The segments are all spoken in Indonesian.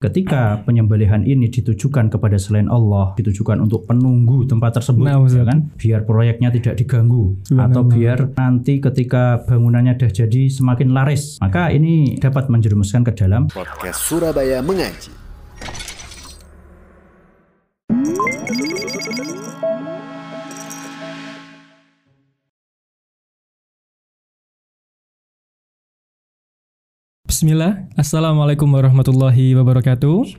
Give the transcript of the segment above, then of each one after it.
Ketika penyembelihan ini ditujukan kepada selain Allah, ditujukan untuk penunggu tempat tersebut, Nah, ya kan? Biar proyeknya tidak diganggu Subhanallah. atau biar nanti ketika bangunannya sudah jadi semakin laris, maka ini dapat menjerumuskan ke dalam Podcast Surabaya Mengaji. Bismillah, Assalamualaikum warahmatullahi wabarakatuh.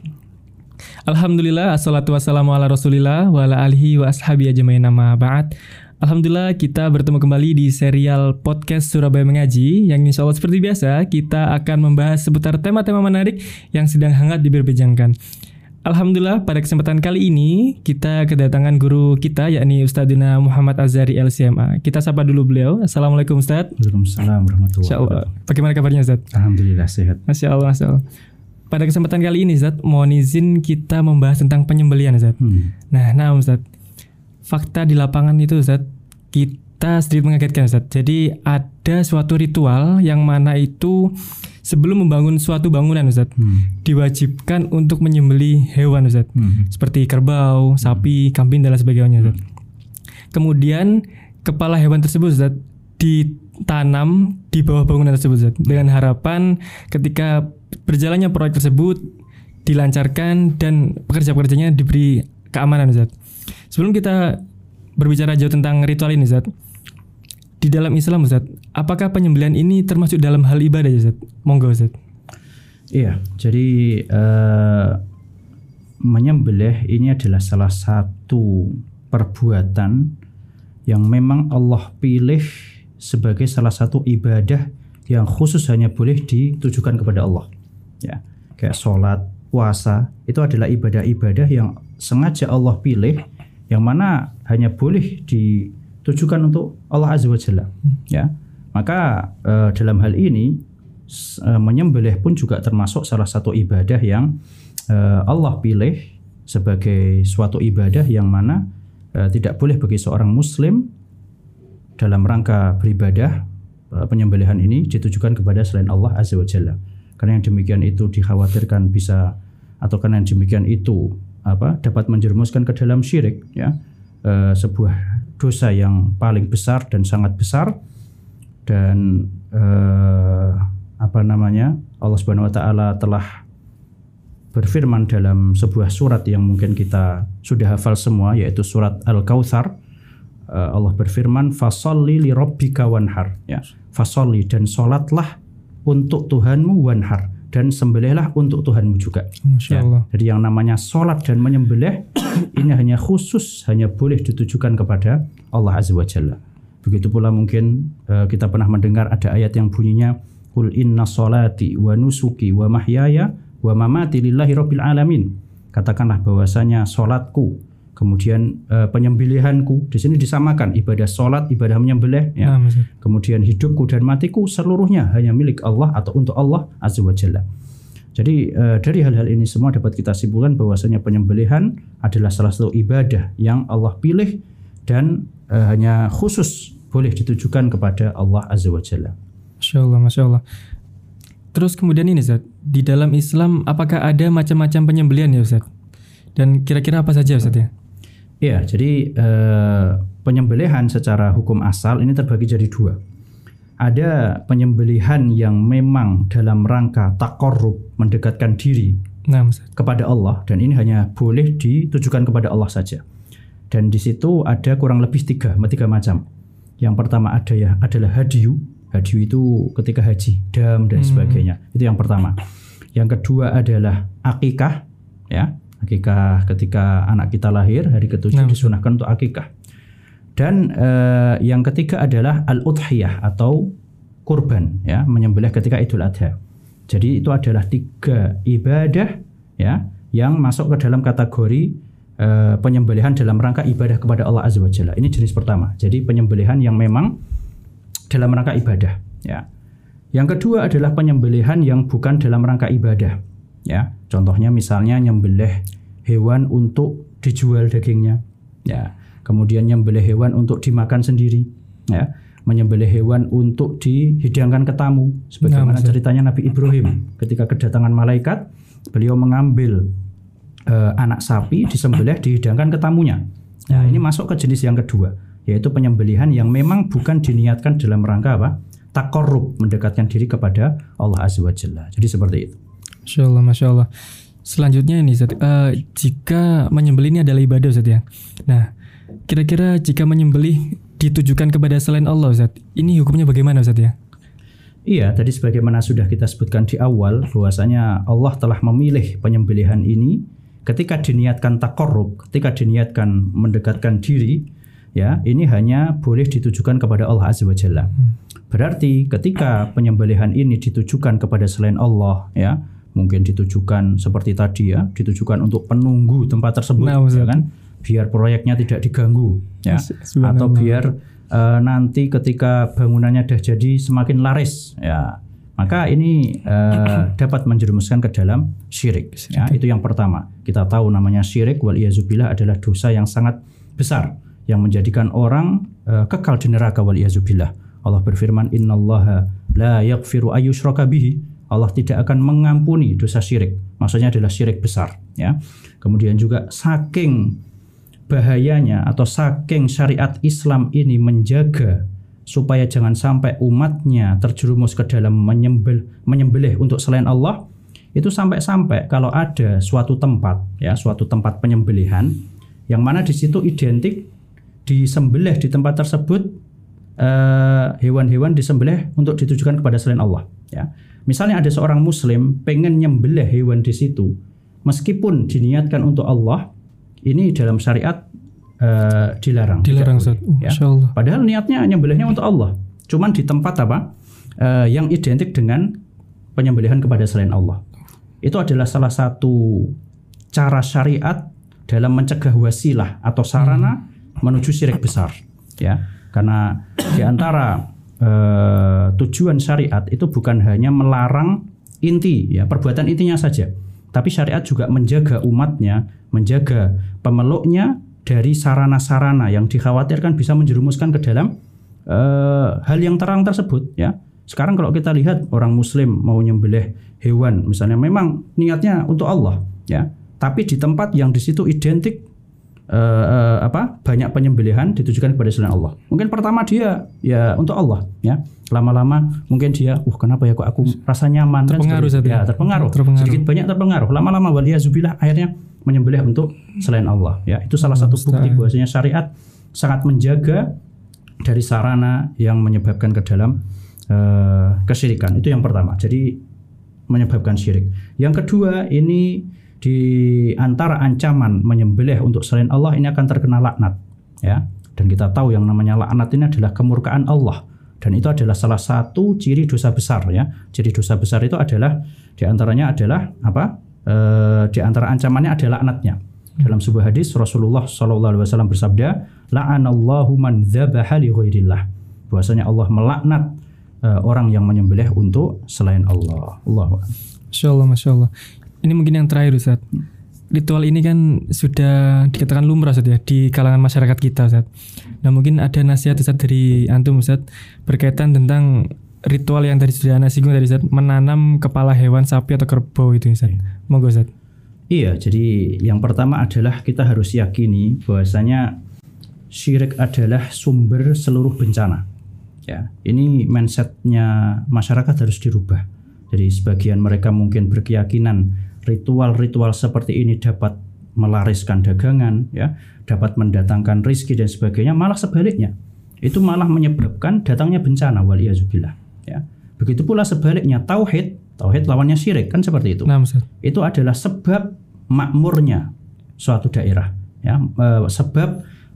Alhamdulillah, assalatu wassalamu ala rasulillah wa ala alihi wa ashabi ajmain nama ba'd. Alhamdulillah kita bertemu kembali di serial podcast Surabaya Mengaji yang insya Allah seperti biasa kita akan membahas seputar tema-tema menarik yang sedang hangat diperbincangkan. Alhamdulillah pada kesempatan kali ini kita kedatangan guru kita yakni Ustadzina Muhammad Azhari LCMA. Kita sapa dulu beliau. Assalamualaikum Ustadz. Waalaikumsalam warahmatullahi wabarakatuh. Bagaimana kabarnya Ustadz? Alhamdulillah sehat. Masya Allah, Masya Allah. Pada kesempatan kali ini, Zat, mohon izin kita membahas tentang penyembelian, Zat. Hmm. Nah, nah, Zat. Fakta di lapangan itu, Zat, kita sedikit mengagetkan, Zat. Jadi, ada suatu ritual yang mana itu sebelum membangun suatu bangunan, Zat, Hmm. diwajibkan untuk menyembeli hewan, Zat. Hmm. Seperti kerbau, sapi, kambing, dan lain sebagainya, Zat. Kemudian, kepala hewan tersebut, Zat, ditanam di bawah bangunan tersebut Zat. dengan harapan ketika berjalannya proyek tersebut dilancarkan dan pekerja-pekerjanya diberi keamanan Zat. Sebelum kita berbicara jauh tentang ritual ini Zat, di dalam Islam Zat, apakah penyembelihan ini termasuk dalam hal ibadah Zat? Monggo Zat. Iya, jadi eh, menyembelih ini adalah salah satu perbuatan yang memang Allah pilih sebagai salah satu ibadah yang khusus hanya boleh ditujukan kepada Allah. Ya, kayak sholat, puasa itu adalah ibadah-ibadah yang sengaja Allah pilih yang mana hanya boleh ditujukan untuk Allah Azza wa Jalla. Ya, maka eh, dalam hal ini eh, menyembelih pun juga termasuk salah satu ibadah yang eh, Allah pilih sebagai suatu ibadah yang mana eh, tidak boleh bagi seorang muslim dalam rangka beribadah eh, penyembelihan ini ditujukan kepada selain Allah Azza wa Jalla. Karena yang demikian itu dikhawatirkan bisa atau karena yang demikian itu apa dapat menjerumuskan ke dalam syirik ya eh, sebuah dosa yang paling besar dan sangat besar dan eh, apa namanya Allah Subhanahu wa taala telah berfirman dalam sebuah surat yang mungkin kita sudah hafal semua yaitu surat Al-Kautsar Eh, Allah berfirman fasolli li rabbika wanhar ya fasolli dan solatlah untuk Tuhanmu wanhar dan sembelihlah untuk Tuhanmu juga Masya Ya, Allah. Jadi yang namanya sholat dan menyembelih ini hanya khusus hanya boleh ditujukan kepada Allah Azza wa Jalla. Begitu pula mungkin eh, kita pernah mendengar ada ayat yang bunyinya Qul inna solati wa nusuki wa mahyaya wa mamati lillahi rabbil alamin. Katakanlah bahwasanya sholatku kemudian eh, penyembelihanku di sini disamakan ibadah sholat ibadah menyembelih ya Nah, kemudian hidupku dan matiku seluruhnya hanya milik Allah atau untuk Allah Azza wa Jalla. Jadi eh, dari hal-hal ini semua dapat kita simpulkan bahwasanya penyembelihan adalah salah satu ibadah yang Allah pilih dan eh, hanya khusus boleh ditujukan kepada Allah Azza wa Jalla. Masya Allah, Masya Allah. Terus kemudian ini Zat, di dalam Islam apakah ada macam-macam penyembelian ya Ustaz? Dan kira-kira apa saja Ustaz ya? Iya, jadi eh, penyembelihan secara hukum asal ini terbagi jadi dua. Ada penyembelihan yang memang dalam rangka takorrub mendekatkan diri Nah, Ustaz. kepada Allah dan ini hanya boleh ditujukan kepada Allah saja. Dan di situ ada kurang lebih tiga, tiga macam. Yang pertama ada ya adalah hadiyu. Hadiyu itu ketika haji, dam dan sebagainya. Itu yang pertama. Yang kedua adalah akikah, ya akikah ketika anak kita lahir hari ketujuh Nah, disunahkan untuk akikah. Dan eh, yang ketiga adalah al-udhiyah atau kurban, ya menyembelih ketika Idul Adha. Jadi itu adalah tiga ibadah ya yang masuk ke dalam kategori eh, penyembelihan dalam rangka ibadah kepada Allah Azza wa Jalla. Ini jenis pertama. Jadi penyembelihan yang memang dalam rangka ibadah ya. Yang kedua adalah penyembelihan yang bukan dalam rangka ibadah ya. Contohnya misalnya nyembelih hewan untuk dijual dagingnya ya. Kemudian nyembelih hewan untuk dimakan sendiri ya menyembelih hewan untuk dihidangkan ke tamu sebagaimana Nah, ceritanya Nabi Ibrahim ketika kedatangan malaikat beliau mengambil eh, anak sapi disembelih dihidangkan ke tamunya. Nah, ini masuk ke jenis yang kedua, yaitu penyembelihan yang memang bukan diniatkan dalam rangka apa? takorub mendekatkan diri kepada Allah Azza wa Jalla. Jadi seperti itu. Masya Allah, Masya Allah. Selanjutnya ini, Ustaz, eh, jika menyembelih ini adalah ibadah, Ustaz ya. Nah, kira-kira jika menyembelih ditujukan kepada selain Allah, Ustaz, ini hukumnya bagaimana, Ustaz ya? Iya, tadi sebagaimana sudah kita sebutkan di awal bahwasanya Allah telah memilih penyembelihan ini ketika diniatkan takorub, ketika diniatkan mendekatkan diri, ya ini hanya boleh ditujukan kepada Allah Azza wa Jalla. Berarti ketika penyembelihan ini ditujukan kepada selain Allah, ya mungkin ditujukan seperti tadi ya, ditujukan untuk penunggu tempat tersebut, Nah, ya kan, biar proyeknya tidak diganggu, ya, atau biar eh, nanti ketika bangunannya sudah jadi semakin laris, ya maka ini eh, dapat menjerumuskan ke dalam syirik. Ya, itu yang pertama. Kita tahu namanya syirik wal iazubillah adalah dosa yang sangat besar yang menjadikan orang eh, kekal di neraka wal iazubillah. Allah berfirman innallaha la yaghfiru ayyushraka bihi. Allah tidak akan mengampuni dosa syirik. Maksudnya adalah syirik besar, ya. Kemudian juga saking bahayanya atau saking syariat Islam ini menjaga supaya jangan sampai umatnya terjerumus ke dalam menyembel, menyembelih untuk selain Allah itu sampai-sampai kalau ada suatu tempat ya suatu tempat penyembelihan yang mana di situ identik disembelih di tempat tersebut eh, hewan-hewan disembelih untuk ditujukan kepada selain Allah ya. Misalnya ada seorang muslim pengen nyembelih hewan di situ meskipun diniatkan untuk Allah ini dalam syariat eh, dilarang Dilarang, Ustaz. Oh, ya. Allah. Padahal niatnya nyembelihnya untuk Allah. Cuman di tempat apa? Eh, yang identik dengan penyembelihan kepada selain Allah. Itu adalah salah satu cara syariat dalam mencegah wasilah atau sarana menuju syirik besar. Ya, karena di antara eh, tujuan syariat itu bukan hanya melarang inti, ya perbuatan intinya saja, tapi syariat juga menjaga umatnya, menjaga pemeluknya dari sarana-sarana yang dikhawatirkan bisa menjerumuskan ke dalam eh, hal yang terang tersebut ya. Sekarang kalau kita lihat orang muslim mau nyembelih hewan misalnya memang niatnya untuk Allah ya. Tapi di tempat yang di situ identik eh, eh, apa banyak penyembelihan ditujukan kepada selain Allah. Mungkin pertama dia ya untuk Allah ya. Lama-lama mungkin dia, uh kenapa ya kok aku rasa nyaman kan Terpengaruh, ya ya? terpengaruh. Terpengaruh. sedikit banyak terpengaruh. Lama-lama waliyazubillah akhirnya menyembelih untuk selain Allah ya. Itu salah satu bukti bahwasanya syariat sangat menjaga dari sarana yang menyebabkan ke dalam eh, kesyirikan. Itu yang pertama. Jadi menyebabkan syirik. Yang kedua ini di antara ancaman menyembelih untuk selain Allah ini akan terkena laknat ya. Dan kita tahu yang namanya laknat ini adalah kemurkaan Allah dan itu adalah salah satu ciri dosa besar ya. Ciri dosa besar itu adalah di antaranya adalah apa? Eh, di antara ancamannya adalah laknatnya. Dalam sebuah hadis Rasulullah Shallallahu alaihi wasallam bersabda, "La'anallahu man dzabaha li ghairillah." Bahwasanya Allah melaknat eh, orang yang menyembelih untuk selain Allah. Allahu a'lam. Masya Allah, Masya Allah. Ini mungkin yang terakhir Ustaz. Ritual ini kan sudah dikatakan lumrah Ustaz ya di kalangan masyarakat kita Ustaz. Nah mungkin ada nasihat Ustaz dari Antum Ustaz berkaitan tentang ritual yang tadi sudah Anda singgung tadi Ustaz menanam kepala hewan sapi atau kerbau itu Ustaz. Monggo Ustaz. Iya, jadi yang pertama adalah kita harus yakini bahwasanya syirik adalah sumber seluruh bencana. Ya, ini mindsetnya masyarakat harus dirubah. Jadi sebagian mereka mungkin berkeyakinan ritual-ritual seperti ini dapat melariskan dagangan, ya, dapat mendatangkan rizki dan sebagainya. Malah sebaliknya, itu malah menyebabkan datangnya bencana. Waliyazubillah. Ya, begitu pula sebaliknya tauhid, tauhid lawannya syirik kan seperti itu. Nah Ustaz. itu adalah sebab makmurnya suatu daerah ya. Eh, sebab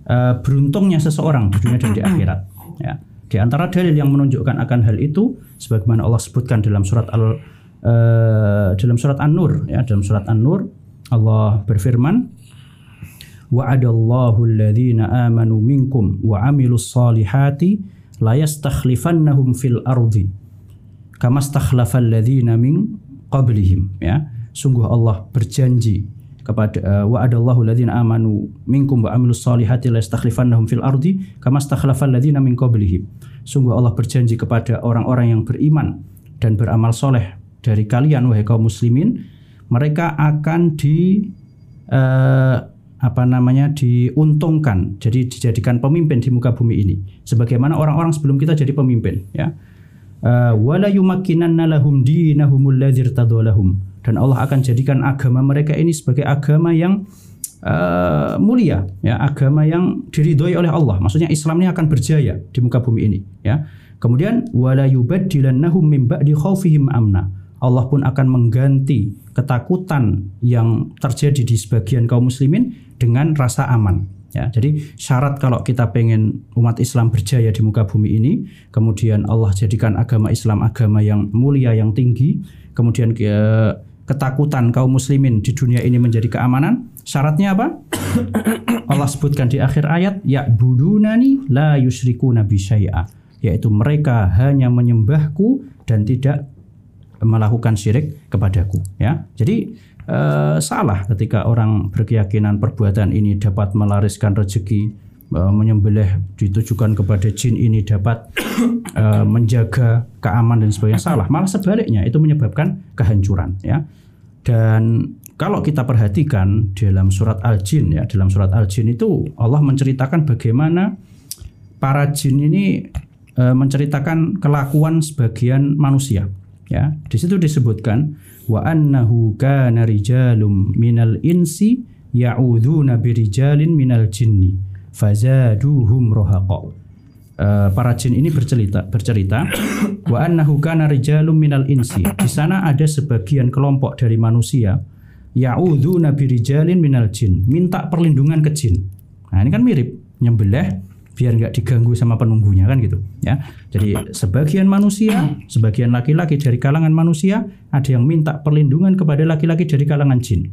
eh, beruntungnya seseorang di dunia dan di akhirat ya. Di antara dalil yang menunjukkan akan hal itu sebagaimana Allah sebutkan dalam surat al eh, dalam surat an-nur ya. Dalam surat an-nur Allah berfirman wa'adallahu alladhina amanu minkum wa amilus salihati la yastakhlifannahum fil ardi kama stakhlafal ladzina min qablihim ya. Sungguh Allah berjanji kepada uh, wa'adallahu ladzina amanu minkum wa amilus solihati la yastakhlifannahum fil ardi kama stakhlafal ladzina min qablihim. Sungguh Allah berjanji kepada orang-orang yang beriman dan beramal soleh dari kalian wahai kaum muslimin mereka akan di eh, apa namanya diuntungkan jadi dijadikan pemimpin di muka bumi ini. Sebagaimana orang-orang sebelum kita jadi pemimpin ya wala yumakkinanna lahum dinahumul ladzir dan Allah akan jadikan agama mereka ini sebagai agama yang eh, mulia ya agama yang diridhoi oleh Allah. Maksudnya Islam ini akan berjaya di muka bumi ini ya. Kemudian wala yubaddilannahum min ba'di khaufihim amna. Allah pun akan mengganti ketakutan yang terjadi di sebagian kaum muslimin dengan rasa aman Ya, jadi syarat kalau kita pengen umat Islam berjaya di muka bumi ini, kemudian Allah jadikan agama Islam agama yang mulia yang tinggi, kemudian ke, ketakutan kaum muslimin di dunia ini menjadi keamanan. Syaratnya apa? Allah sebutkan di akhir ayat, ya budunani la yusriku nabi syai'a, yaitu mereka hanya menyembahku dan tidak melakukan syirik kepadaku. Ya, jadi eh, salah ketika orang berkeyakinan perbuatan ini dapat melariskan rezeki eh, menyembelih ditujukan kepada jin ini dapat eh, menjaga keamanan dan sebagainya. Salah. Malah sebaliknya itu menyebabkan kehancuran ya. Dan kalau kita perhatikan dalam surat al-jin ya dalam surat al-jin itu Allah menceritakan bagaimana para jin ini eh, menceritakan kelakuan sebagian manusia ya. Di situ disebutkan wa annahu kana rijalum minal insi ya'udzuna birijalin minal jinni fazaduhum rohaqa. Uh, para jin ini bercerita bercerita wa annahu kana rijalum minal insi. Di sana ada sebagian kelompok dari manusia ya'udzuna birijalin minal jin minta perlindungan ke jin. Nah ini kan mirip nyembelih biar nggak diganggu sama penunggunya kan gitu ya. Jadi sebagian manusia sebagian laki-laki dari kalangan manusia ada yang minta perlindungan kepada laki-laki dari kalangan jin.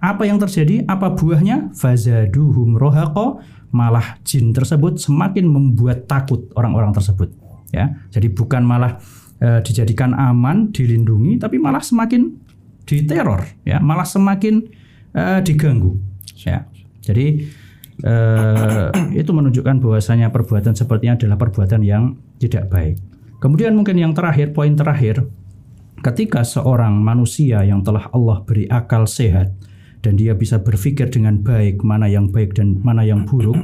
Apa yang terjadi? Apa buahnya? Fazaduhum rohako malah jin tersebut semakin membuat takut orang-orang tersebut ya. Jadi bukan malah e, dijadikan aman dilindungi tapi malah semakin diteror ya. Malah semakin e, diganggu ya. Jadi eh, itu menunjukkan bahwasanya perbuatan sepertinya adalah perbuatan yang tidak baik. Kemudian mungkin yang terakhir, poin terakhir, ketika seorang manusia yang telah Allah beri akal sehat dan dia bisa berpikir dengan baik mana yang baik dan mana yang buruk,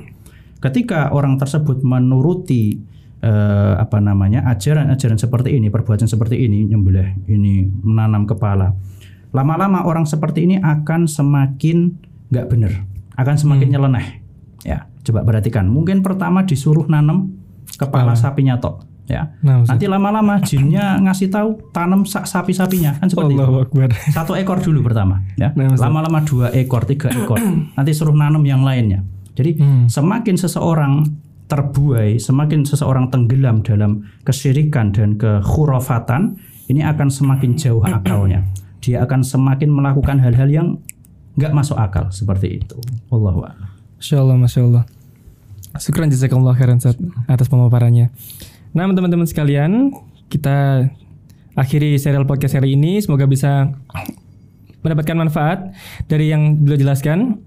ketika orang tersebut menuruti eh, apa namanya ajaran-ajaran seperti ini, perbuatan seperti ini, nyembelih ini, menanam kepala, lama-lama orang seperti ini akan semakin nggak benar, akan semakin hmm. nyeleneh Ya, coba perhatikan. Mungkin pertama disuruh nanam kepala sapinya tok ya. Nah, Nanti lama-lama jinnya ngasih tahu tanam sapi-sapinya kan seperti itu. Akbar. Satu ekor dulu pertama ya. Nah, lama-lama dua ekor, tiga ekor. Nanti suruh nanam yang lainnya. Jadi hmm. semakin seseorang terbuai, semakin seseorang tenggelam dalam kesyirikan dan kekhurafatan, ini akan semakin jauh akalnya. Dia akan semakin melakukan hal-hal yang nggak masuk akal seperti itu. Wallahu a'lam. Masya Allah, Masya Allah. Syukran jazakallah khairan atas pemaparannya. Nah, teman-teman sekalian, kita akhiri serial podcast hari ini. Semoga bisa mendapatkan manfaat dari yang beliau jelaskan.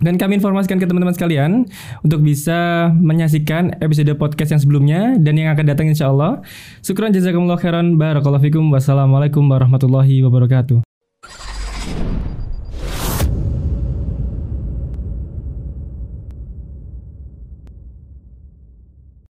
Dan kami informasikan ke teman-teman sekalian untuk bisa menyaksikan episode podcast yang sebelumnya dan yang akan datang insya Allah. Syukran jazakumullah khairan. Barakallahu fikum. Wassalamualaikum warahmatullahi wabarakatuh.